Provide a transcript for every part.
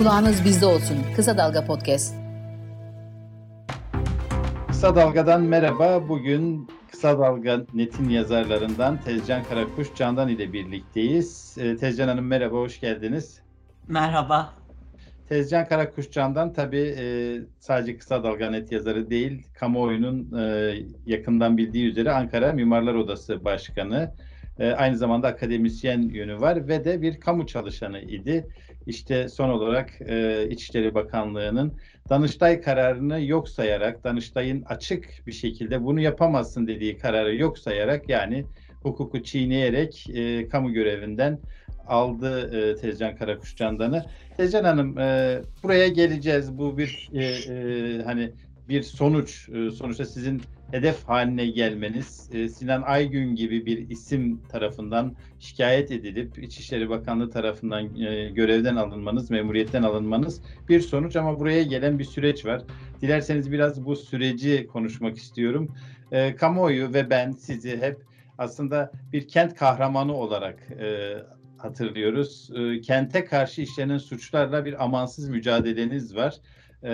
Kulağınız bizde olsun. Kısa Dalga Podcast. Kısa Dalga'dan merhaba. Bugün Kısa Dalga Net'in yazarlarından Tezcan Karakuş Candan ile birlikteyiz. Ee, Tezcan Hanım merhaba, hoş geldiniz. Merhaba. Tezcan Karakuş Candan tabii e, sadece Kısa Dalga Net yazarı değil, kamuoyunun e, yakından bildiği üzere Ankara Mimarlar Odası Başkanı. E, aynı zamanda akademisyen yönü var ve de bir kamu çalışanı idi. İşte son olarak e, İçişleri Bakanlığı'nın Danıştay kararını yok sayarak, Danıştay'ın açık bir şekilde bunu yapamazsın dediği kararı yok sayarak yani hukuku çiğneyerek e, kamu görevinden aldı e, Tezcan Karakuş Candan'ı. Tezcan Hanım e, buraya geleceğiz. Bu bir e, e, hani bir sonuç. E, sonuçta sizin hedef haline gelmeniz, e, Sinan Aygün gibi bir isim tarafından şikayet edilip İçişleri Bakanlığı tarafından e, görevden alınmanız, memuriyetten alınmanız bir sonuç ama buraya gelen bir süreç var. Dilerseniz biraz bu süreci konuşmak istiyorum. E, kamuoyu ve ben sizi hep aslında bir kent kahramanı olarak e, hatırlıyoruz. E, kente karşı işlenen suçlarla bir amansız mücadeleniz var. Ee,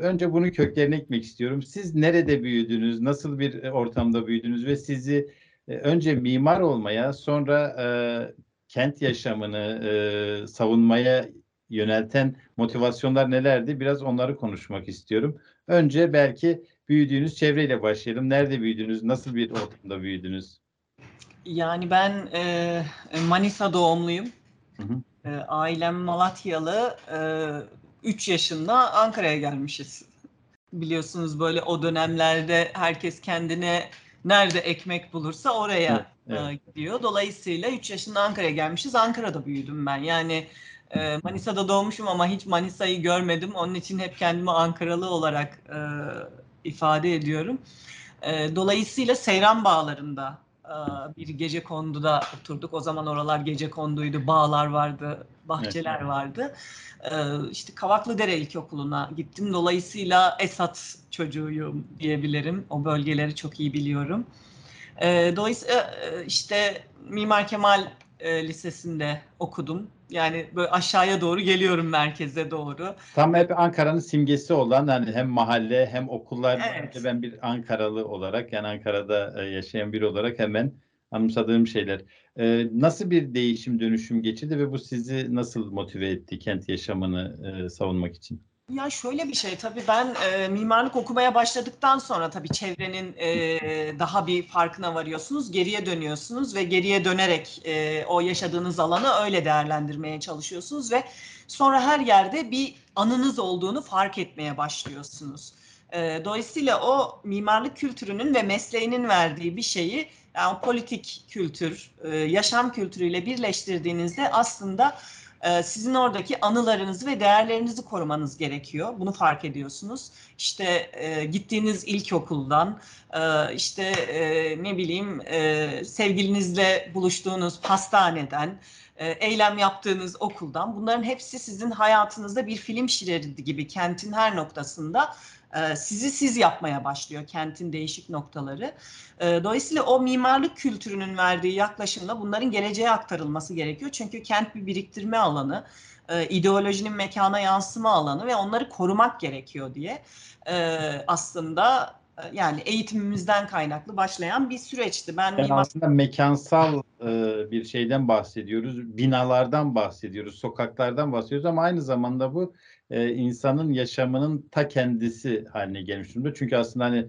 önce bunu köklerine gitmek istiyorum. Siz nerede büyüdünüz, nasıl bir ortamda büyüdünüz ve sizi e, önce mimar olmaya, sonra e, kent yaşamını e, savunmaya yönelten motivasyonlar nelerdi? Biraz onları konuşmak istiyorum. Önce belki büyüdüğünüz çevreyle başlayalım. Nerede büyüdünüz, nasıl bir ortamda büyüdünüz? Yani ben e, Manisa doğumluyum. Hı hı. E, ailem Malatyalı. E, 3 yaşında Ankara'ya gelmişiz. Biliyorsunuz böyle o dönemlerde herkes kendine nerede ekmek bulursa oraya evet, evet. gidiyor. Dolayısıyla 3 yaşında Ankara'ya gelmişiz. Ankara'da büyüdüm ben. Yani e, Manisa'da doğmuşum ama hiç Manisa'yı görmedim. Onun için hep kendimi Ankaralı olarak e, ifade ediyorum. E, dolayısıyla Seyran Bağları'nda bir gece konduda oturduk. O zaman oralar gece konduydu. Bağlar vardı, bahçeler evet. vardı. İşte Kavaklıdere İlkokulu'na gittim. Dolayısıyla Esat çocuğuyum diyebilirim. O bölgeleri çok iyi biliyorum. Dolayısıyla işte Mimar Kemal Lisesi'nde okudum. Yani böyle aşağıya doğru geliyorum merkeze doğru. Tam hep Ankara'nın simgesi olan hani hem mahalle hem okullar evet. ben bir Ankaralı olarak yani Ankara'da yaşayan biri olarak hemen anımsadığım şeyler. Ee, nasıl bir değişim dönüşüm geçirdi ve bu sizi nasıl motive etti kent yaşamını e, savunmak için? Ya şöyle bir şey tabii ben e, mimarlık okumaya başladıktan sonra tabii çevrenin e, daha bir farkına varıyorsunuz. Geriye dönüyorsunuz ve geriye dönerek e, o yaşadığınız alanı öyle değerlendirmeye çalışıyorsunuz ve sonra her yerde bir anınız olduğunu fark etmeye başlıyorsunuz. E, dolayısıyla o mimarlık kültürünün ve mesleğinin verdiği bir şeyi yani politik kültür, e, yaşam kültürüyle birleştirdiğinizde aslında ee, sizin oradaki anılarınızı ve değerlerinizi korumanız gerekiyor. Bunu fark ediyorsunuz. İşte e, gittiğiniz ilkokuldan, e, işte e, ne bileyim e, sevgilinizle buluştuğunuz pastaneden, e, eylem yaptığınız okuldan bunların hepsi sizin hayatınızda bir film şeridi gibi kentin her noktasında sizi siz yapmaya başlıyor kentin değişik noktaları. E, dolayısıyla o mimarlık kültürünün verdiği yaklaşımla bunların geleceğe aktarılması gerekiyor. Çünkü kent bir biriktirme alanı, e, ideolojinin mekana yansıma alanı ve onları korumak gerekiyor diye aslında yani eğitimimizden kaynaklı başlayan bir süreçti. Ben yani mimar... aslında mekansal bir şeyden bahsediyoruz, binalardan bahsediyoruz, sokaklardan bahsediyoruz ama aynı zamanda bu e, insanın yaşamının ta kendisi haline gelmiş durumda. Çünkü aslında hani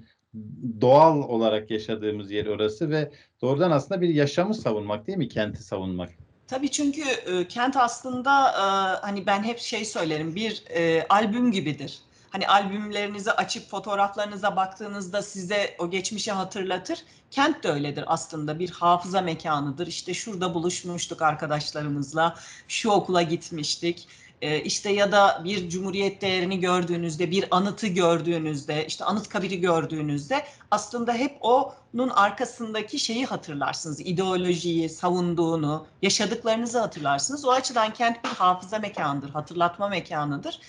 doğal olarak yaşadığımız yer orası ve doğrudan aslında bir yaşamı savunmak değil mi? Kenti savunmak. Tabii çünkü e, kent aslında e, hani ben hep şey söylerim bir e, albüm gibidir. Hani albümlerinizi açıp fotoğraflarınıza baktığınızda size o geçmişi hatırlatır. Kent de öyledir aslında bir hafıza mekanıdır. İşte şurada buluşmuştuk arkadaşlarımızla, şu okula gitmiştik e, işte ya da bir cumhuriyet değerini gördüğünüzde, bir anıtı gördüğünüzde, işte anıt kabiri gördüğünüzde aslında hep onun arkasındaki şeyi hatırlarsınız. İdeolojiyi, savunduğunu, yaşadıklarınızı hatırlarsınız. O açıdan kent bir hafıza mekanıdır, hatırlatma mekanıdır.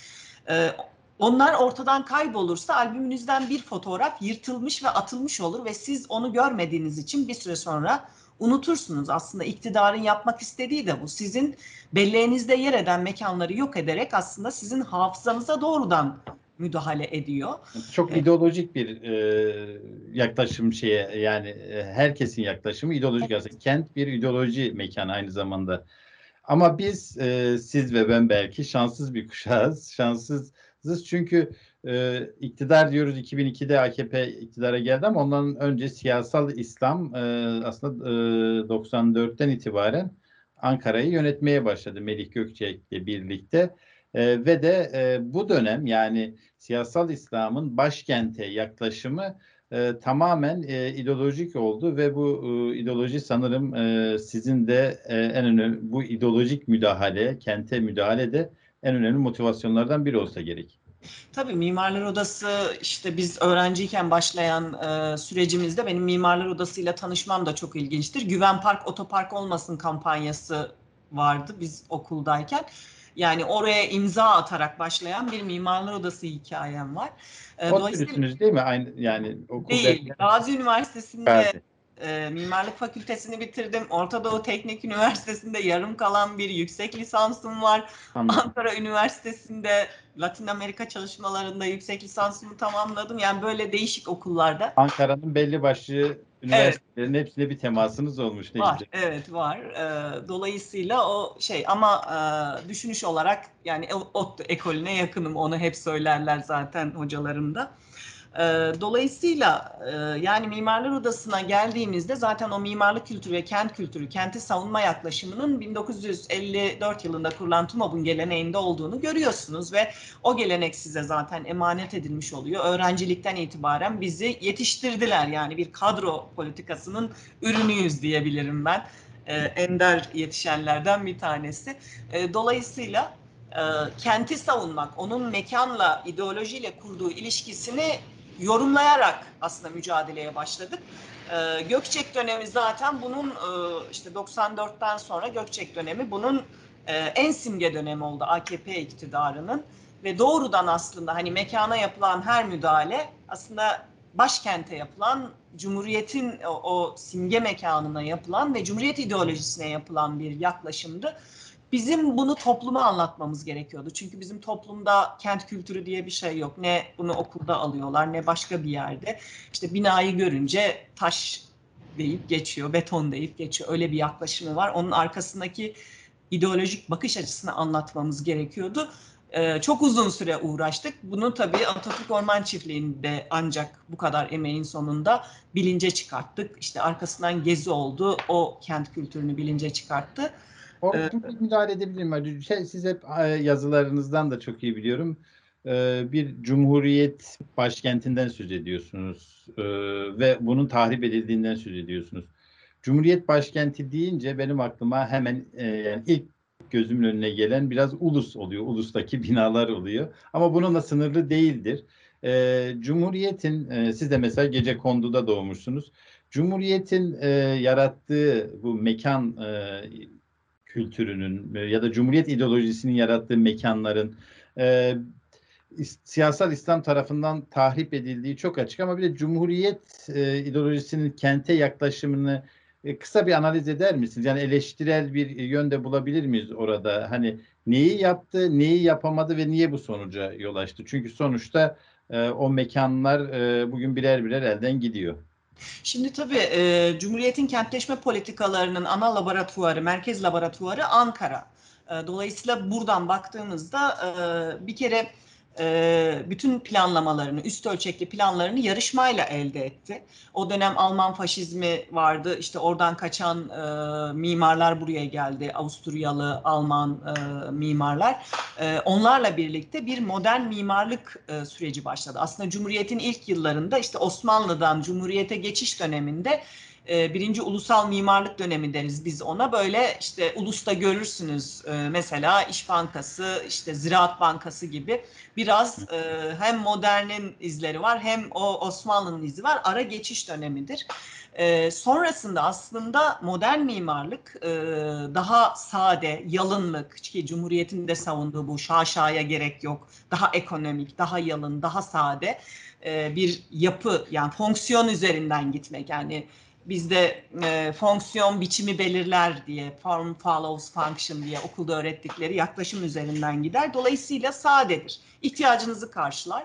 E, onlar ortadan kaybolursa albümünüzden bir fotoğraf yırtılmış ve atılmış olur ve siz onu görmediğiniz için bir süre sonra unutursunuz. Aslında iktidarın yapmak istediği de bu. Sizin belleğinizde yer eden mekanları yok ederek aslında sizin hafızanıza doğrudan müdahale ediyor. Çok evet. ideolojik bir e, yaklaşım şeye yani e, herkesin yaklaşımı ideolojik evet. aslında. Kent bir ideoloji mekanı aynı zamanda. Ama biz e, siz ve ben belki şanssız bir kuşağız. Şanssızız çünkü e, iktidar diyoruz 2002'de AKP iktidara geldi ama ondan önce siyasal İslam e, aslında e, 94'ten itibaren Ankara'yı yönetmeye başladı Melih Gökçek'le birlikte. E, ve de e, bu dönem yani siyasal İslam'ın başkente yaklaşımı e, tamamen e, ideolojik oldu ve bu e, ideoloji sanırım e, sizin de e, en önemli bu ideolojik müdahale, kente müdahale de en önemli motivasyonlardan biri olsa gerek. Tabii Mimarlar Odası işte biz öğrenciyken başlayan e, sürecimizde benim Mimarlar Odası ile tanışmam da çok ilginçtir. Güven Park Otopark olmasın kampanyası vardı biz okuldayken. Yani oraya imza atarak başlayan bir Mimarlar Odası hikayem var. E, Dolayısıyla değil mi? Aynı yani okulda. Değil. Gazi Üniversitesi'nde evet e, mimarlık fakültesini bitirdim. Orta Doğu Teknik Üniversitesi'nde yarım kalan bir yüksek lisansım var. Anladım. Ankara Üniversitesi'nde Latin Amerika çalışmalarında yüksek lisansımı tamamladım. Yani böyle değişik okullarda. Ankara'nın belli başlı üniversitelerin evet. hepsine bir temasınız olmuş. Ne var, güzel. evet var. E, dolayısıyla o şey ama e, düşünüş olarak yani ODTÜ ekolüne yakınım. Onu hep söylerler zaten hocalarım da. E, dolayısıyla e, yani Mimarlar Odası'na geldiğimizde zaten o mimarlık kültürü ve kent kültürü, kenti savunma yaklaşımının 1954 yılında kurulan TUMOB'un geleneğinde olduğunu görüyorsunuz ve o gelenek size zaten emanet edilmiş oluyor. Öğrencilikten itibaren bizi yetiştirdiler yani bir kadro politikasının ürünüyüz diyebilirim ben. E, ender yetişenlerden bir tanesi. E, dolayısıyla e, kenti savunmak, onun mekanla, ideolojiyle kurduğu ilişkisini yorumlayarak aslında mücadeleye başladık. Ee, Gökçek dönemi zaten bunun e, işte 94'ten sonra Gökçek dönemi bunun e, en simge dönemi oldu AKP iktidarının ve doğrudan aslında hani mekana yapılan her müdahale aslında başkente yapılan Cumhuriyet'in o, o simge mekanına yapılan ve Cumhuriyet ideolojisine yapılan bir yaklaşımdı. Bizim bunu topluma anlatmamız gerekiyordu. Çünkü bizim toplumda kent kültürü diye bir şey yok. Ne bunu okulda alıyorlar ne başka bir yerde. İşte binayı görünce taş deyip geçiyor, beton deyip geçiyor. Öyle bir yaklaşımı var. Onun arkasındaki ideolojik bakış açısını anlatmamız gerekiyordu. Ee, çok uzun süre uğraştık. Bunu tabii Atatürk Orman Çiftliği'nde ancak bu kadar emeğin sonunda bilince çıkarttık. İşte arkasından gezi oldu. O kent kültürünü bilince çıkarttı. Orada ee, müdahale edebilir miyim? Şey, siz hep e, yazılarınızdan da çok iyi biliyorum. Ee, bir cumhuriyet başkentinden söz ediyorsunuz ee, ve bunun tahrip edildiğinden söz ediyorsunuz. Cumhuriyet başkenti deyince benim aklıma hemen e, yani ilk gözümün önüne gelen biraz ulus oluyor. Ulustaki binalar oluyor. Ama bununla sınırlı değildir. Cumhuriyet'in, e, siz de mesela gece konduda doğmuşsunuz. Cumhuriyet'in yarattığı bu mekan kültürünün ya da Cumhuriyet ideolojisinin yarattığı mekanların e, siyasal İslam tarafından tahrip edildiği çok açık ama bir de Cumhuriyet e, ideolojisinin kente yaklaşımını e, kısa bir analiz eder misiniz? Yani eleştirel bir yönde bulabilir miyiz orada? Hani neyi yaptı, neyi yapamadı ve niye bu sonuca yol açtı? Çünkü sonuçta e, o mekanlar e, bugün birer birer elden gidiyor. Şimdi tabii e, Cumhuriyet'in kentleşme politikalarının ana laboratuvarı, merkez laboratuvarı Ankara. E, dolayısıyla buradan baktığımızda e, bir kere e, bütün planlamalarını, üst ölçekli planlarını yarışmayla elde etti. O dönem Alman faşizmi vardı. İşte oradan kaçan e, mimarlar buraya geldi. Avusturyalı, Alman e, mimarlar. E, onlarla birlikte bir modern mimarlık e, süreci başladı. Aslında Cumhuriyet'in ilk yıllarında işte Osmanlı'dan Cumhuriyet'e geçiş döneminde e, birinci ulusal mimarlık dönemi deriz biz ona. Böyle işte ulusta görürsünüz e, mesela İş Bankası, işte Ziraat Bankası gibi biraz e, hem modernin izleri var hem o Osmanlı'nın izi var. Ara geçiş dönemidir. Sonrasında aslında modern mimarlık daha sade, yalınlık ki Cumhuriyet'in de savunduğu bu şaşaya gerek yok. Daha ekonomik, daha yalın, daha sade bir yapı yani fonksiyon üzerinden gitmek yani bizde e, fonksiyon biçimi belirler diye form follows function diye okulda öğrettikleri yaklaşım üzerinden gider. Dolayısıyla sadedir. İhtiyacınızı karşılar.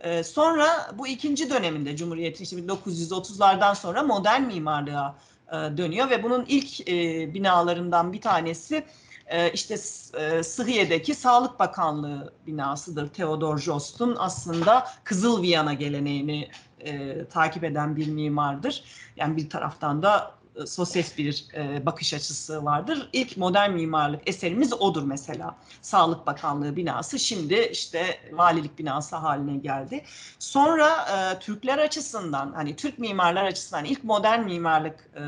E, sonra bu ikinci döneminde Cumhuriyet'in işte 1930'lardan sonra modern mimarlığa e, dönüyor ve bunun ilk e, binalarından bir tanesi e, işte e, Sıhhiye'deki Sağlık Bakanlığı binasıdır. Theodor Jost'un aslında Kızıl Viyana geleneğini e, takip eden bir mimardır. Yani bir taraftan da e, sosyalist bir e, bakış açısı vardır. İlk modern mimarlık eserimiz odur mesela. Sağlık Bakanlığı binası şimdi işte valilik binası haline geldi. Sonra e, Türkler açısından hani Türk mimarlar açısından ilk modern mimarlık e,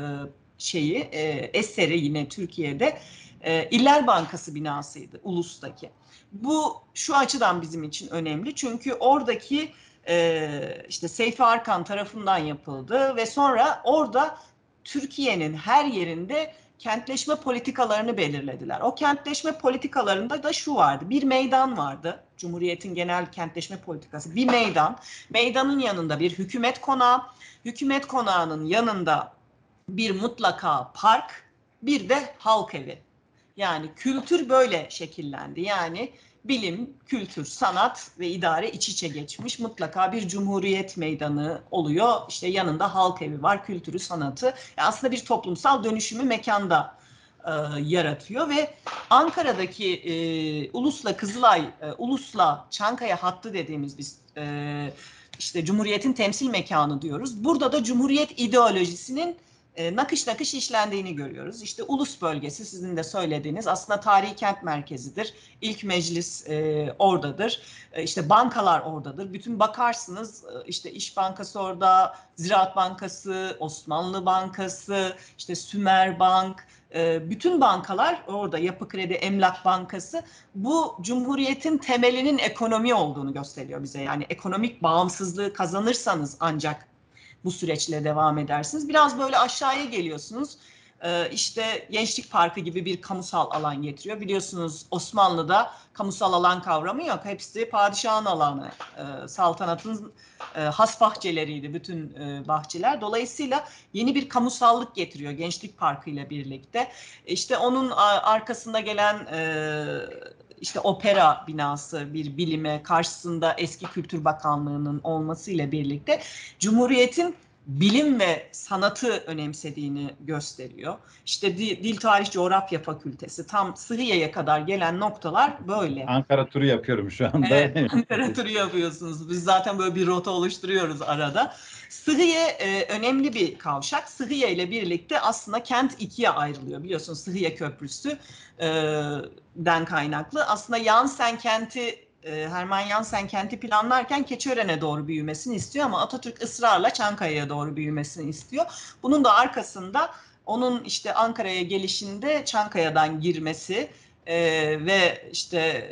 şeyi e, eseri yine Türkiye'de e, İller Bankası binasıydı Ulus'taki. Bu şu açıdan bizim için önemli çünkü oradaki e, işte Seyfi Arkan tarafından yapıldı ve sonra orada Türkiye'nin her yerinde kentleşme politikalarını belirlediler. O kentleşme politikalarında da şu vardı. Bir meydan vardı. Cumhuriyet'in genel kentleşme politikası. Bir meydan. Meydanın yanında bir hükümet konağı. Hükümet konağının yanında bir mutlaka park. Bir de halk evi. Yani kültür böyle şekillendi. Yani bilim, kültür, sanat ve idare iç içe geçmiş. Mutlaka bir cumhuriyet meydanı oluyor. İşte yanında halk evi var, kültürü, sanatı. Yani aslında bir toplumsal dönüşümü mekanda e, yaratıyor ve Ankara'daki e, Ulus'la Kızılay, e, Ulus'la Çankaya hattı dediğimiz biz e, işte Cumhuriyet'in temsil mekanı diyoruz. Burada da Cumhuriyet ideolojisinin e, nakış nakış işlendiğini görüyoruz. İşte ulus bölgesi sizin de söylediğiniz aslında tarihi kent merkezidir. İlk meclis e, oradadır. E, işte bankalar oradadır. Bütün bakarsınız e, işte İş Bankası orada, Ziraat Bankası, Osmanlı Bankası, işte Sümer Bank, e, bütün bankalar orada Yapı Kredi, Emlak Bankası bu Cumhuriyet'in temelinin ekonomi olduğunu gösteriyor bize. Yani ekonomik bağımsızlığı kazanırsanız ancak bu süreçle devam edersiniz. Biraz böyle aşağıya geliyorsunuz. Ee, işte Gençlik Parkı gibi bir kamusal alan getiriyor. Biliyorsunuz Osmanlı'da kamusal alan kavramı yok. Hepsi padişahın alanı. Ee, saltanatın e, has bahçeleriydi bütün e, bahçeler. Dolayısıyla yeni bir kamusallık getiriyor Gençlik Parkı ile birlikte. İşte onun arkasında gelen e, işte opera binası bir bilime karşısında eski Kültür Bakanlığı'nın olmasıyla birlikte Cumhuriyet'in bilim ve sanatı önemsediğini gösteriyor. İşte Dil, Dil Tarih Coğrafya Fakültesi tam Sıhhiye'ye kadar gelen noktalar böyle. Ankara turu yapıyorum şu anda. Evet, Ankara turu yapıyorsunuz. Biz zaten böyle bir rota oluşturuyoruz arada. Sıhhiye e, önemli bir kavşak. Sıhhiye ile birlikte aslında kent ikiye ayrılıyor. Biliyorsunuz Sıhhiye Köprüsü e, den kaynaklı. Aslında Yansen kenti e, Hermann Jansen kenti planlarken Keçiören'e doğru büyümesini istiyor ama Atatürk ısrarla Çankaya'ya doğru büyümesini istiyor. Bunun da arkasında onun işte Ankara'ya gelişinde Çankaya'dan girmesi e, ve işte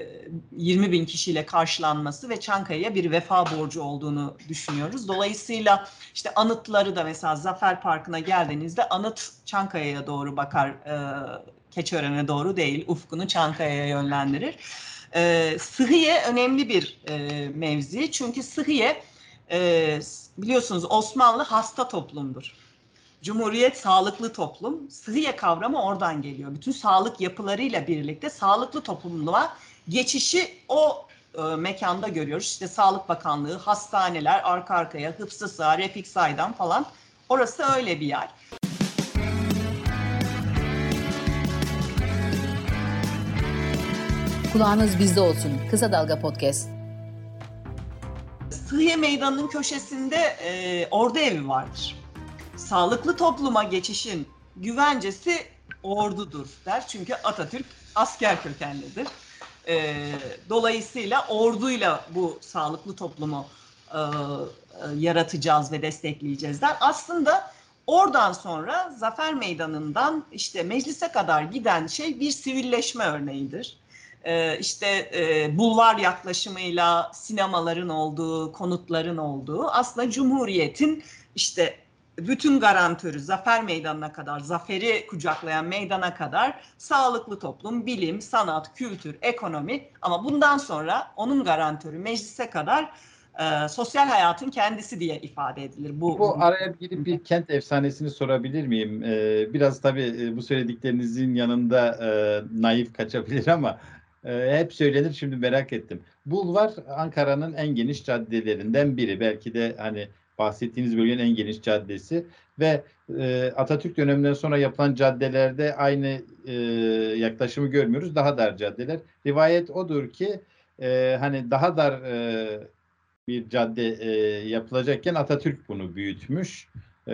20 bin kişiyle karşılanması ve Çankaya'ya bir vefa borcu olduğunu düşünüyoruz. Dolayısıyla işte anıtları da mesela Zafer Parkı'na geldiğinizde anıt Çankaya'ya doğru bakar, e, Keçiören'e doğru değil, ufkunu Çankaya'ya yönlendirir. E, Sıhhiye önemli bir e, mevzi çünkü Sıhhiye e, biliyorsunuz Osmanlı hasta toplumdur. Cumhuriyet sağlıklı toplum. Sıhhiye kavramı oradan geliyor. Bütün sağlık yapılarıyla birlikte sağlıklı toplumluğa geçişi o e, mekanda görüyoruz. İşte Sağlık Bakanlığı, hastaneler arka arkaya, Hıfzı Sağ, Refik Say'dan falan. Orası öyle bir yer. Kulağınız bizde olsun. Kısa Dalga Podcast. Sıhhiye Meydanı'nın köşesinde e, ordu evi vardır. Sağlıklı topluma geçişin güvencesi ordudur der. Çünkü Atatürk asker kökenlidir. E, dolayısıyla orduyla bu sağlıklı toplumu e, e, yaratacağız ve destekleyeceğiz der. Aslında oradan sonra Zafer Meydanı'ndan işte meclise kadar giden şey bir sivilleşme örneğidir e, işte e, bulvar yaklaşımıyla sinemaların olduğu, konutların olduğu aslında Cumhuriyet'in işte bütün garantörü zafer meydanına kadar, zaferi kucaklayan meydana kadar sağlıklı toplum, bilim, sanat, kültür, ekonomi ama bundan sonra onun garantörü meclise kadar e, sosyal hayatın kendisi diye ifade edilir. Bu, bu araya girip bir kent efsanesini sorabilir miyim? Ee, biraz tabii e, bu söylediklerinizin yanında e, naif kaçabilir ama e, hep söylenir şimdi merak ettim. Bulvar Ankara'nın en geniş caddelerinden biri. Belki de hani bahsettiğiniz bölgenin en geniş caddesi ve e, Atatürk döneminden sonra yapılan caddelerde aynı e, yaklaşımı görmüyoruz. Daha dar caddeler. Rivayet odur ki e, hani daha dar e, bir cadde e, yapılacakken Atatürk bunu büyütmüş. E,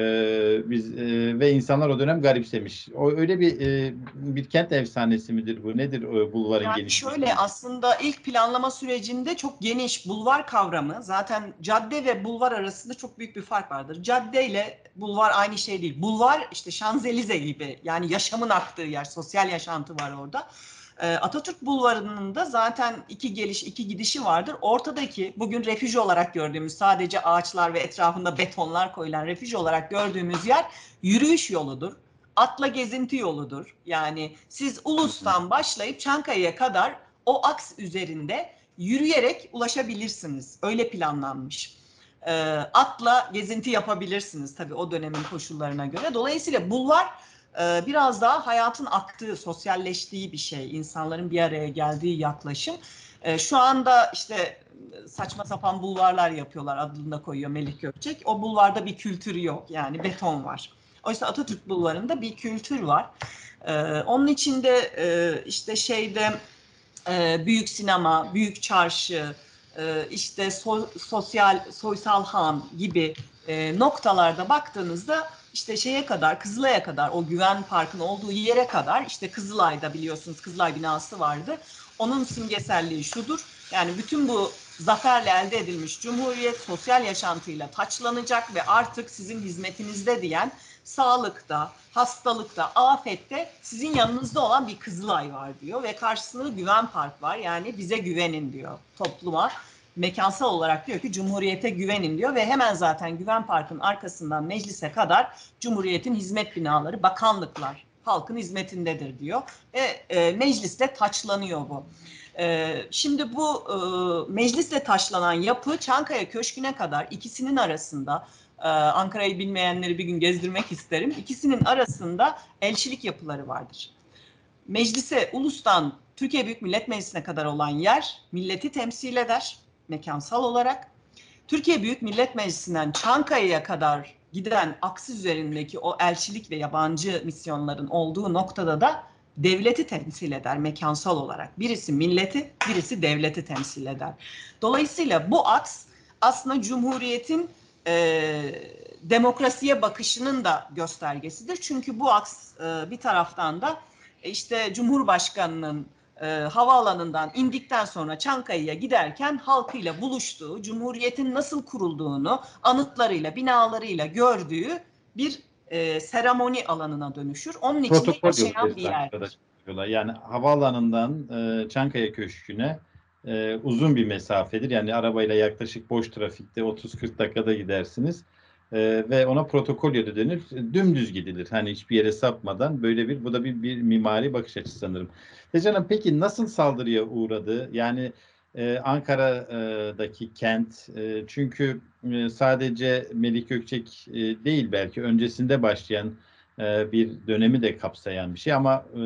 biz e, ve insanlar o dönem garipsemiş. O öyle bir e, bir kent efsanesi midir bu? Nedir o bulvarın yani genişliği? Şöyle aslında ilk planlama sürecinde çok geniş bulvar kavramı zaten cadde ve bulvar arasında çok büyük bir fark vardır. Cadde ile bulvar aynı şey değil. Bulvar işte Şanzelize gibi yani yaşamın aktığı yer, sosyal yaşantı var orada. Ee, Atatürk Bulvarı'nın da zaten iki geliş, iki gidişi vardır. Ortadaki bugün refüj olarak gördüğümüz sadece ağaçlar ve etrafında betonlar koyulan refüj olarak gördüğümüz yer yürüyüş yoludur. Atla gezinti yoludur. Yani siz Ulus'tan başlayıp Çankaya'ya kadar o aks üzerinde yürüyerek ulaşabilirsiniz. Öyle planlanmış. Ee, atla gezinti yapabilirsiniz tabii o dönemin koşullarına göre. Dolayısıyla bulvar biraz daha hayatın aktığı, sosyalleştiği bir şey. insanların bir araya geldiği yaklaşım. Ee, şu anda işte saçma sapan bulvarlar yapıyorlar adını da koyuyor Melih Gökçek. O bulvarda bir kültür yok yani beton var. Oysa Atatürk bulvarında bir kültür var. Ee, onun içinde e, işte şeyde e, büyük sinema, büyük çarşı, e, işte sosyal soysal han gibi noktalarda baktığınızda işte şeye kadar Kızılay'a kadar o Güven Park'ın olduğu yere kadar işte Kızılay'da biliyorsunuz Kızılay binası vardı. Onun simgeselliği şudur. Yani bütün bu zaferle elde edilmiş cumhuriyet sosyal yaşantıyla taçlanacak ve artık sizin hizmetinizde diyen sağlıkta, hastalıkta, afette sizin yanınızda olan bir Kızılay var diyor ve karşısında Güven Park var. Yani bize güvenin diyor topluma mekansal olarak diyor ki Cumhuriyete güvenin diyor ve hemen zaten Güven Park'ın arkasından meclise kadar Cumhuriyet'in hizmet binaları, bakanlıklar halkın hizmetindedir diyor. Ve e, mecliste taçlanıyor bu. E, şimdi bu e, meclisle taşlanan yapı Çankaya Köşkü'ne kadar ikisinin arasında e, Ankara'yı bilmeyenleri bir gün gezdirmek isterim. İkisinin arasında elçilik yapıları vardır. Meclise, ulustan Türkiye Büyük Millet Meclisi'ne kadar olan yer milleti temsil eder mekansal olarak. Türkiye Büyük Millet Meclisi'nden Çankaya'ya kadar giden aks üzerindeki o elçilik ve yabancı misyonların olduğu noktada da devleti temsil eder mekansal olarak. Birisi milleti, birisi devleti temsil eder. Dolayısıyla bu aks aslında Cumhuriyet'in e, demokrasiye bakışının da göstergesidir. Çünkü bu aks e, bir taraftan da e, işte Cumhurbaşkanı'nın e, havaalanından indikten sonra Çankaya'ya giderken halkıyla buluştuğu, Cumhuriyet'in nasıl kurulduğunu anıtlarıyla, binalarıyla gördüğü bir e, seremoni alanına dönüşür. Onun için Protokol yaşayan bir yerdir. Yani havaalanından e, Çankaya Köşkü'ne e, uzun bir mesafedir. Yani arabayla yaklaşık boş trafikte 30-40 dakikada gidersiniz. E, ve ona protokol yolu denir. Dümdüz gidilir. Hani hiçbir yere sapmadan böyle bir bu da bir, bir mimari bakış açısı sanırım. Tecan peki nasıl saldırıya uğradı? Yani e, Ankara'daki kent e, çünkü e, sadece Melih Gökçek e, değil belki öncesinde başlayan e, bir dönemi de kapsayan bir şey ama e,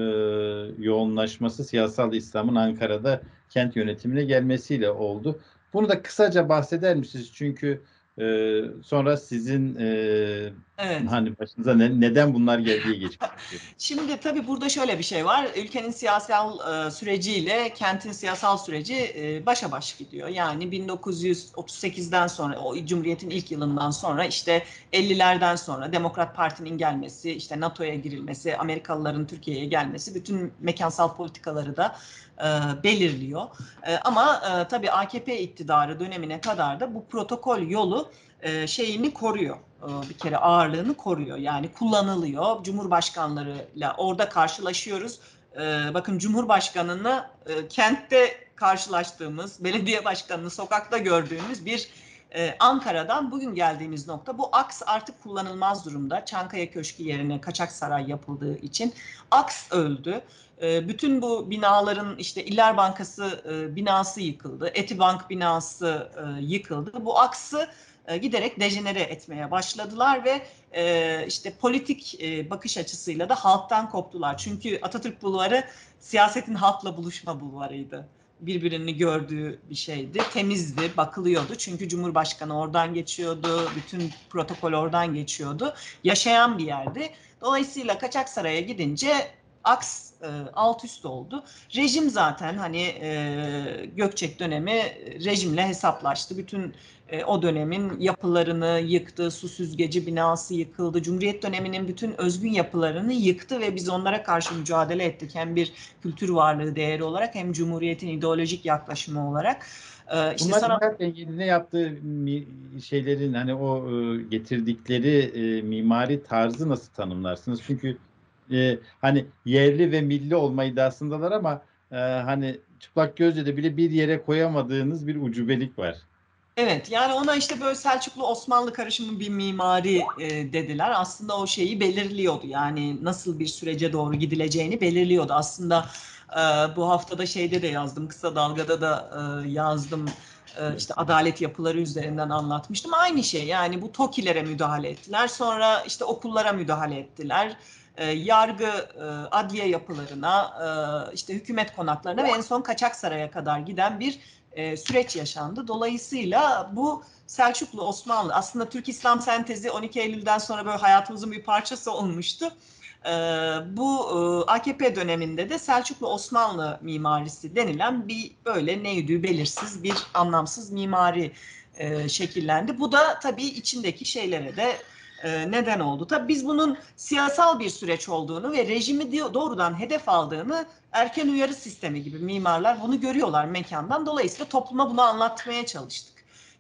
yoğunlaşması siyasal İslam'ın Ankara'da kent yönetimine gelmesiyle oldu. Bunu da kısaca bahseder misiniz? Çünkü ee, sonra sizin e, evet. hani başınıza ne, neden bunlar geldiği geçmek Şimdi tabii burada şöyle bir şey var. Ülkenin siyasal e, süreciyle kentin siyasal süreci e, başa baş gidiyor. Yani 1938'den sonra o Cumhuriyet'in ilk yılından sonra işte 50'lerden sonra Demokrat Parti'nin gelmesi, işte NATO'ya girilmesi, Amerikalıların Türkiye'ye gelmesi bütün mekansal politikaları da e, belirliyor. E, ama e, tabii AKP iktidarı dönemine kadar da bu protokol yolu e, şeyini koruyor. E, bir kere ağırlığını koruyor. Yani kullanılıyor. Cumhurbaşkanlarıyla orada karşılaşıyoruz. E, bakın Cumhurbaşkanını kentte karşılaştığımız, belediye başkanını sokakta gördüğümüz bir Ankara'dan bugün geldiğimiz nokta bu aks artık kullanılmaz durumda. Çankaya Köşkü yerine Kaçak Saray yapıldığı için aks öldü. Bütün bu binaların işte İller Bankası binası yıkıldı, Etibank binası yıkıldı. Bu aksı e, giderek dejenere etmeye başladılar ve e, işte politik e, bakış açısıyla da halktan koptular. Çünkü Atatürk Bulvarı siyasetin halkla buluşma bulvarıydı birbirini gördüğü bir şeydi. Temizdi, bakılıyordu. Çünkü Cumhurbaşkanı oradan geçiyordu, bütün protokol oradan geçiyordu. Yaşayan bir yerdi. Dolayısıyla Kaçak Saray'a gidince aks e, alt üst oldu. Rejim zaten hani e, Gökçek dönemi rejimle hesaplaştı. Bütün e, o dönemin yapılarını yıktı, su süzgeci binası yıkıldı. Cumhuriyet döneminin bütün özgün yapılarını yıktı ve biz onlara karşı mücadele ettik. Hem bir kültür varlığı değeri olarak hem Cumhuriyet'in ideolojik yaklaşımı olarak. E, işte Bunlar sana... ne yaptığı şeylerin hani o e, getirdikleri e, mimari tarzı nasıl tanımlarsınız? Çünkü e, hani yerli ve milli olma iddiasındalar ama e, hani çıplak gözle de bile bir yere koyamadığınız bir ucubelik var. Evet yani ona işte böyle Selçuklu Osmanlı karışımı bir mimari e, dediler. Aslında o şeyi belirliyordu. Yani nasıl bir sürece doğru gidileceğini belirliyordu. Aslında e, bu haftada şeyde de yazdım. Kısa Dalga'da da e, yazdım. E, işte adalet yapıları üzerinden anlatmıştım. Aynı şey yani bu TOKİ'lere müdahale ettiler. Sonra işte okullara müdahale ettiler. E, yargı, e, adliye yapılarına, e, işte hükümet konaklarına ve en son Kaçak Saray'a kadar giden bir e, süreç yaşandı. Dolayısıyla bu Selçuklu Osmanlı aslında Türk İslam sentezi 12 Eylül'den sonra böyle hayatımızın bir parçası olmuştu. E, bu e, AKP döneminde de Selçuklu Osmanlı mimarisi denilen bir böyle neydi belirsiz bir anlamsız mimari e, şekillendi. Bu da tabii içindeki şeylere de e, neden oldu. Tabii biz bunun siyasal bir süreç olduğunu ve rejimi doğrudan hedef aldığını erken uyarı sistemi gibi mimarlar bunu görüyorlar mekandan. Dolayısıyla topluma bunu anlatmaya çalıştık.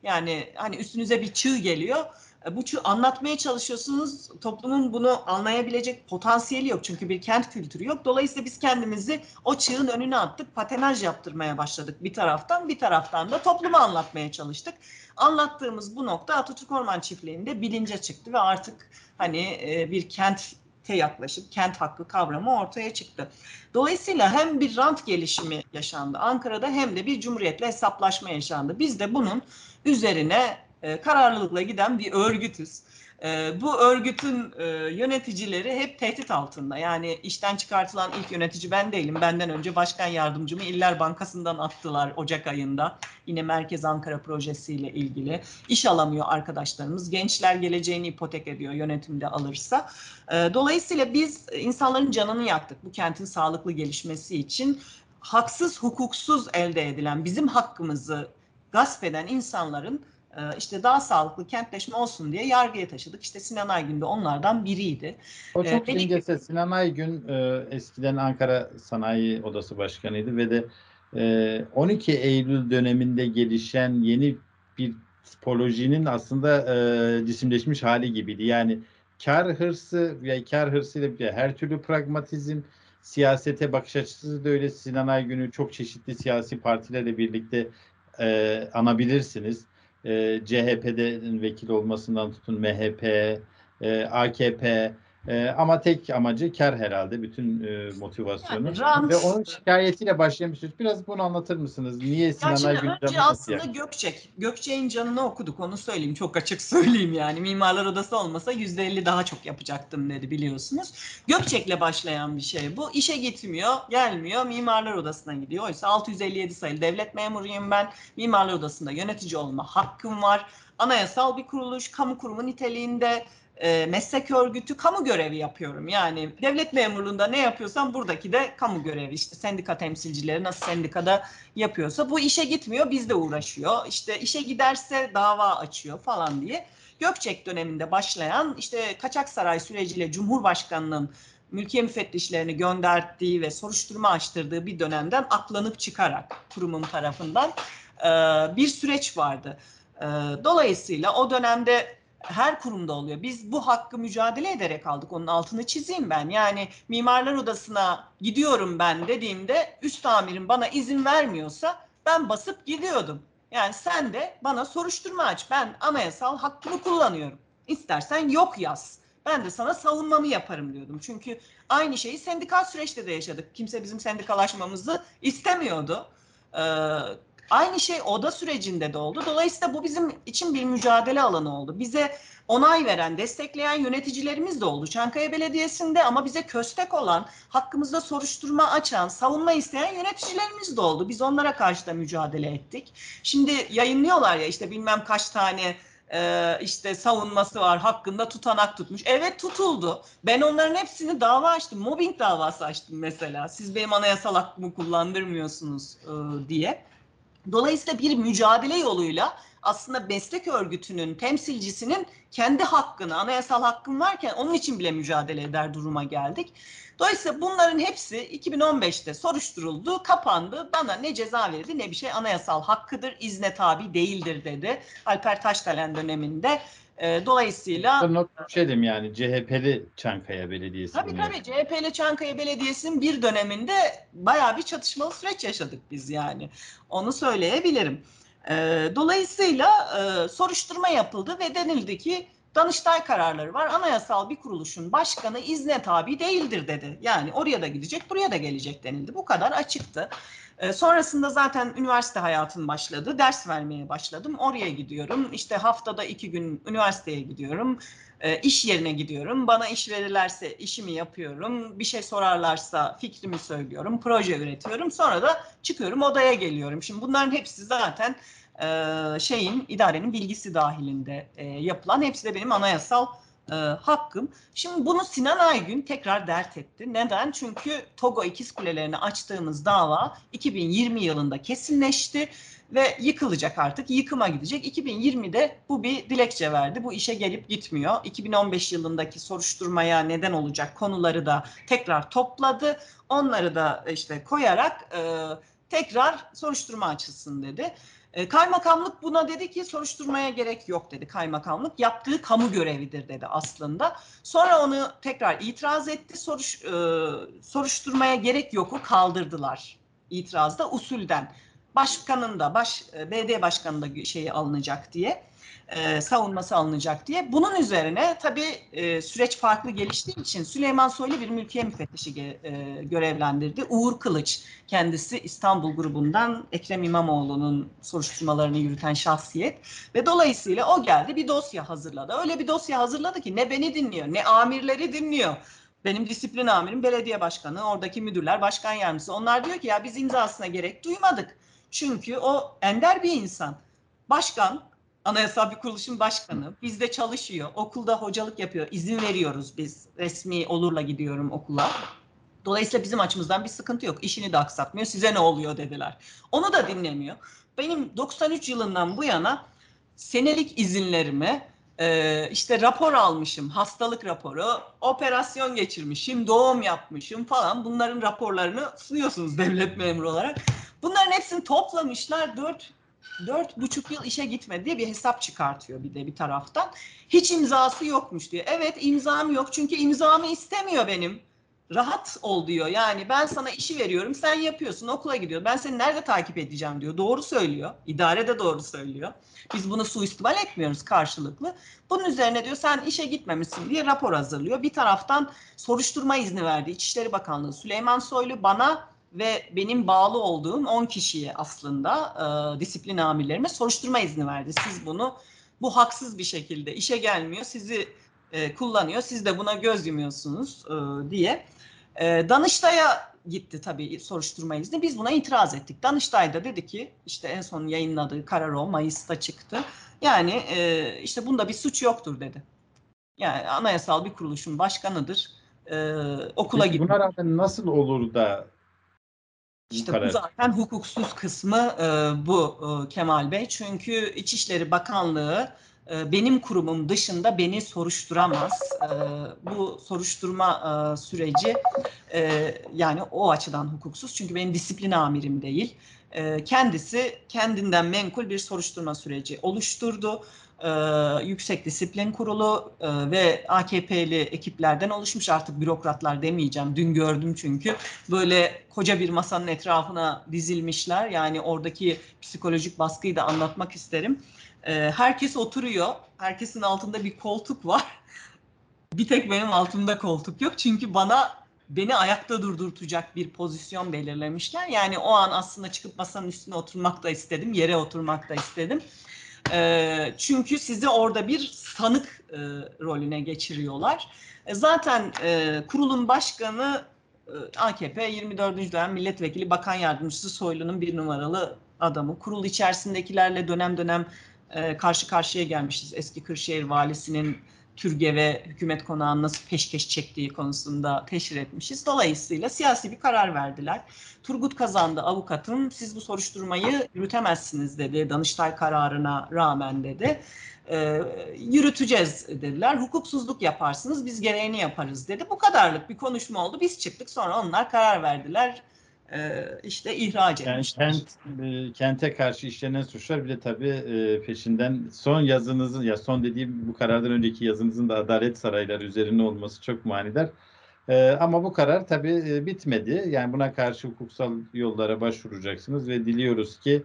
Yani hani üstünüze bir çığ geliyor. E, bu anlatmaya çalışıyorsunuz. Toplumun bunu anlayabilecek potansiyeli yok. Çünkü bir kent kültürü yok. Dolayısıyla biz kendimizi o çığın önüne attık. Patenaj yaptırmaya başladık bir taraftan. Bir taraftan da topluma anlatmaya çalıştık. Anlattığımız bu nokta Atatürk Orman Çiftliği'nde bilince çıktı ve artık hani e, bir kent te yaklaşıp kent hakkı kavramı ortaya çıktı. Dolayısıyla hem bir rant gelişimi yaşandı Ankara'da hem de bir cumhuriyetle hesaplaşma yaşandı. Biz de bunun üzerine e, kararlılıkla giden bir örgütüz. E, bu örgütün e, yöneticileri hep tehdit altında. Yani işten çıkartılan ilk yönetici ben değilim. Benden önce başkan yardımcımı İller Bankası'ndan attılar Ocak ayında. Yine Merkez Ankara projesiyle ilgili. İş alamıyor arkadaşlarımız. Gençler geleceğini ipotek ediyor yönetimde alırsa. dolayısıyla biz insanların canını yaktık bu kentin sağlıklı gelişmesi için. Haksız, hukuksuz elde edilen bizim hakkımızı gasp eden insanların işte daha sağlıklı kentleşme olsun diye yargıya taşıdık. İşte Sinan Aygün de onlardan biriydi. O çok ee, incesi. Sinan Aygün e, eskiden Ankara Sanayi Odası Başkanıydı ve de 12 e, Eylül döneminde gelişen yeni bir tipolojinin aslında e, cisimleşmiş hali gibiydi. Yani kar hırsı ve kar hırsıyla bir her türlü pragmatizm, siyasete bakış açısı da öyle. Sinan Aygün'ü çok çeşitli siyasi partilerle birlikte e, anabilirsiniz e, CHP'de vekil olmasından tutun MHP, AKP e, ama tek amacı kar herhalde bütün e, motivasyonu. Yani rant, Ve onun şikayetiyle başlamışız. Biraz bunu anlatır mısınız? Niye Sinan yani Aygün Önce aslında Gökçek. Gökçek'in canını okuduk onu söyleyeyim. Çok açık söyleyeyim yani. Mimarlar Odası olmasa %50 daha çok yapacaktım dedi biliyorsunuz. Gökçek'le başlayan bir şey bu. İşe gitmiyor, gelmiyor. Mimarlar Odası'na gidiyor. Oysa 657 sayılı devlet memuruyum ben. Mimarlar Odası'nda yönetici olma hakkım var. Anayasal bir kuruluş, kamu kurumu niteliğinde e, meslek örgütü kamu görevi yapıyorum. Yani devlet memurluğunda ne yapıyorsam buradaki de kamu görevi. İşte sendika temsilcileri nasıl sendikada yapıyorsa bu işe gitmiyor bizde uğraşıyor. İşte işe giderse dava açıyor falan diye. Gökçek döneminde başlayan işte Kaçak Saray süreciyle Cumhurbaşkanı'nın mülkiye müfettişlerini gönderdiği ve soruşturma açtırdığı bir dönemden aklanıp çıkarak kurumun tarafından e, bir süreç vardı. E, dolayısıyla o dönemde her kurumda oluyor. Biz bu hakkı mücadele ederek aldık. Onun altını çizeyim ben. Yani mimarlar odasına gidiyorum ben dediğimde üst amirim bana izin vermiyorsa ben basıp gidiyordum. Yani sen de bana soruşturma aç. Ben anayasal hakkımı kullanıyorum. İstersen yok yaz. Ben de sana savunmamı yaparım diyordum. Çünkü aynı şeyi sendikal süreçte de yaşadık. Kimse bizim sendikalaşmamızı istemiyordu. Ee, aynı şey oda sürecinde de oldu. Dolayısıyla bu bizim için bir mücadele alanı oldu. Bize onay veren, destekleyen yöneticilerimiz de oldu. Çankaya Belediyesi'nde ama bize köstek olan, hakkımızda soruşturma açan, savunma isteyen yöneticilerimiz de oldu. Biz onlara karşı da mücadele ettik. Şimdi yayınlıyorlar ya işte bilmem kaç tane e, işte savunması var hakkında tutanak tutmuş. Evet tutuldu. Ben onların hepsini dava açtım. Mobbing davası açtım mesela. Siz benim anayasal hakkımı kullandırmıyorsunuz e, diye. Dolayısıyla bir mücadele yoluyla aslında meslek örgütünün temsilcisinin kendi hakkını, anayasal hakkın varken onun için bile mücadele eder duruma geldik. Dolayısıyla bunların hepsi 2015'te soruşturuldu, kapandı. Bana ne ceza verildi ne bir şey anayasal hakkıdır, izne tabi değildir dedi. Alper Taşdelen döneminde. E, dolayısıyla... Not şeydim yani CHP'li Çankaya Belediyesi. Tabii tabii CHP'li Çankaya Belediyesi'nin bir döneminde bayağı bir çatışmalı süreç yaşadık biz yani. Onu söyleyebilirim. E, dolayısıyla e, soruşturma yapıldı ve denildi ki Danıştay kararları var. Anayasal bir kuruluşun başkanı izne tabi değildir dedi. Yani oraya da gidecek, buraya da gelecek denildi. Bu kadar açıktı. E, sonrasında zaten üniversite hayatım başladı. Ders vermeye başladım. Oraya gidiyorum. İşte haftada iki gün üniversiteye gidiyorum. E, iş yerine gidiyorum. Bana iş verirlerse işimi yapıyorum. Bir şey sorarlarsa fikrimi söylüyorum. Proje üretiyorum. Sonra da çıkıyorum odaya geliyorum. Şimdi bunların hepsi zaten e, şeyin idarenin bilgisi dahilinde e, yapılan hepsi de benim anayasal e, hakkım. Şimdi bunu Sinan Aygün tekrar dert etti. Neden? Çünkü Togo İkiz Kulelerini açtığımız dava 2020 yılında kesinleşti ve yıkılacak artık. Yıkıma gidecek. 2020'de bu bir dilekçe verdi. Bu işe gelip gitmiyor. 2015 yılındaki soruşturmaya neden olacak konuları da tekrar topladı. Onları da işte koyarak e, tekrar soruşturma açılsın dedi. E, kaymakamlık buna dedi ki soruşturmaya gerek yok dedi kaymakamlık. Yaptığı kamu görevidir dedi aslında. Sonra onu tekrar itiraz etti. Soruş, e, soruşturmaya gerek yoku kaldırdılar itirazda usulden. Başkanın da baş, e, belediye başkanı da şeyi alınacak diye e, savunması alınacak diye. Bunun üzerine tabii e, süreç farklı geliştiği için Süleyman Soylu bir mülkiye müfettişi e, görevlendirdi. Uğur Kılıç kendisi İstanbul grubundan Ekrem İmamoğlu'nun soruşturmalarını yürüten şahsiyet ve dolayısıyla o geldi bir dosya hazırladı. Öyle bir dosya hazırladı ki ne beni dinliyor ne amirleri dinliyor. Benim disiplin amirim belediye başkanı, oradaki müdürler, başkan yardımcısı. Onlar diyor ki ya biz imzasına gerek duymadık. Çünkü o ender bir insan. Başkan anayasal bir kuruluşun başkanı. Bizde çalışıyor. Okulda hocalık yapıyor. İzin veriyoruz biz. Resmi olurla gidiyorum okula. Dolayısıyla bizim açımızdan bir sıkıntı yok. İşini de aksatmıyor. Size ne oluyor dediler. Onu da dinlemiyor. Benim 93 yılından bu yana senelik izinlerimi e, işte rapor almışım, hastalık raporu, operasyon geçirmişim, doğum yapmışım falan. Bunların raporlarını sunuyorsunuz devlet memuru olarak. Bunların hepsini toplamışlar. Dört dört buçuk yıl işe gitmedi diye bir hesap çıkartıyor bir de bir taraftan. Hiç imzası yokmuş diyor. Evet imzam yok çünkü imzamı istemiyor benim. Rahat ol diyor. Yani ben sana işi veriyorum sen yapıyorsun okula gidiyor. Ben seni nerede takip edeceğim diyor. Doğru söylüyor. İdare de doğru söylüyor. Biz bunu suistimal etmiyoruz karşılıklı. Bunun üzerine diyor sen işe gitmemişsin diye rapor hazırlıyor. Bir taraftan soruşturma izni verdi. İçişleri Bakanlığı Süleyman Soylu bana ve benim bağlı olduğum 10 kişiye aslında e, disiplin amirlerime soruşturma izni verdi. Siz bunu bu haksız bir şekilde işe gelmiyor, sizi e, kullanıyor, siz de buna göz yumuyorsunuz e, diye. E, Danıştay'a gitti tabii soruşturma izni. Biz buna itiraz ettik. Danıştay da dedi ki işte en son yayınladığı karar o Mayıs'ta çıktı. Yani e, işte bunda bir suç yoktur dedi. Yani anayasal bir kuruluşun başkanıdır. E, okula gidiyor. Buna rağmen nasıl olur da işte karar. bu zaten hukuksuz kısmı e, bu e, Kemal Bey. Çünkü İçişleri Bakanlığı e, benim kurumum dışında beni soruşturamaz. E, bu soruşturma e, süreci e, yani o açıdan hukuksuz çünkü benim disiplin amirim değil. E, kendisi kendinden menkul bir soruşturma süreci oluşturdu e, Yüksek Disiplin Kurulu e, ve AKP'li ekiplerden oluşmuş artık bürokratlar demeyeceğim. Dün gördüm çünkü böyle koca bir masanın etrafına dizilmişler. Yani oradaki psikolojik baskıyı da anlatmak isterim. E, herkes oturuyor. Herkesin altında bir koltuk var. bir tek benim altımda koltuk yok. Çünkü bana beni ayakta durdurtacak bir pozisyon belirlemişler. Yani o an aslında çıkıp masanın üstüne oturmak da istedim, yere oturmak da istedim. E, çünkü sizi orada bir sanık e, rolüne geçiriyorlar. E, zaten e, kurulun başkanı e, AKP 24. dönem milletvekili bakan yardımcısı Soylu'nun bir numaralı adamı. Kurul içerisindekilerle dönem dönem e, karşı karşıya gelmişiz. Eski Kırşehir valisinin Türgev'e hükümet konağını nasıl peşkeş çektiği konusunda teşhir etmişiz. Dolayısıyla siyasi bir karar verdiler. Turgut kazandı avukatım siz bu soruşturmayı yürütemezsiniz dedi Danıştay kararına rağmen dedi. E, yürüteceğiz dediler. Hukuksuzluk yaparsınız biz gereğini yaparız dedi. Bu kadarlık bir konuşma oldu. Biz çıktık sonra onlar karar verdiler e, işte ihraç etmişler. Yani kent, e, kente karşı işlenen suçlar bir de tabii e, peşinden son yazınızın ya son dediğim bu karardan önceki yazınızın da adalet sarayları üzerine olması çok manidar. E, ama bu karar tabii e, bitmedi. Yani buna karşı hukuksal yollara başvuracaksınız ve diliyoruz ki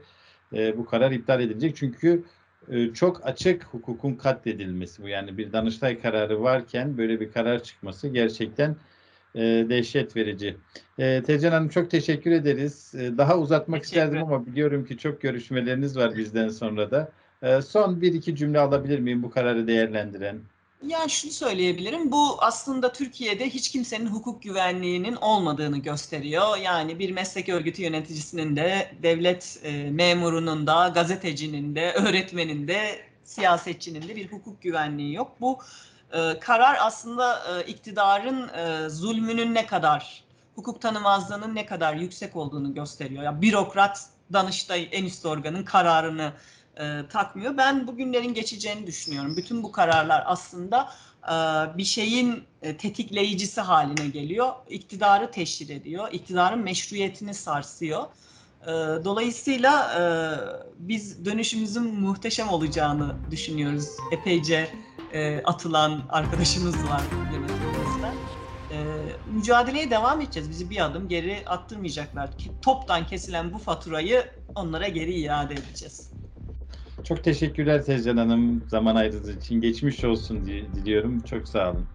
e, bu karar iptal edilecek. Çünkü e, çok açık hukukun katledilmesi bu. Yani bir Danıştay kararı varken böyle bir karar çıkması gerçekten e, dehşet verici. E, Tecan Hanım çok teşekkür ederiz. E, daha uzatmak teşekkür isterdim ama biliyorum ki çok görüşmeleriniz var bizden sonra da. E, son bir iki cümle alabilir miyim bu kararı değerlendiren? Ya şunu söyleyebilirim. Bu aslında Türkiye'de hiç kimsenin hukuk güvenliğinin olmadığını gösteriyor. Yani bir meslek örgütü yöneticisinin de, devlet e, memurunun da, gazetecinin de, öğretmenin de, siyasetçinin de bir hukuk güvenliği yok. Bu e, karar aslında e, iktidarın e, zulmünün ne kadar, hukuk tanımazlığının ne kadar yüksek olduğunu gösteriyor. Ya bürokrat Danıştay en üst organın kararını e, takmıyor. Ben bugünlerin geçeceğini düşünüyorum. Bütün bu kararlar aslında e, bir şeyin e, tetikleyicisi haline geliyor. İktidarı teşhir ediyor. İktidarın meşruiyetini sarsıyor. E, dolayısıyla e, biz dönüşümüzün muhteşem olacağını düşünüyoruz. Epeyce e, atılan arkadaşımız var yönetimimizde. E, mücadeleye devam edeceğiz. Bizi bir adım geri attırmayacaklar. Toptan kesilen bu faturayı onlara geri iade edeceğiz. Çok teşekkürler Tezcan Hanım zaman ayırdığınız için. Geçmiş olsun diliyorum. Çok sağ olun.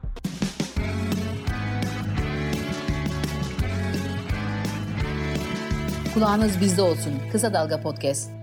Kulağınız bizde olsun. Kısa Dalga Podcast.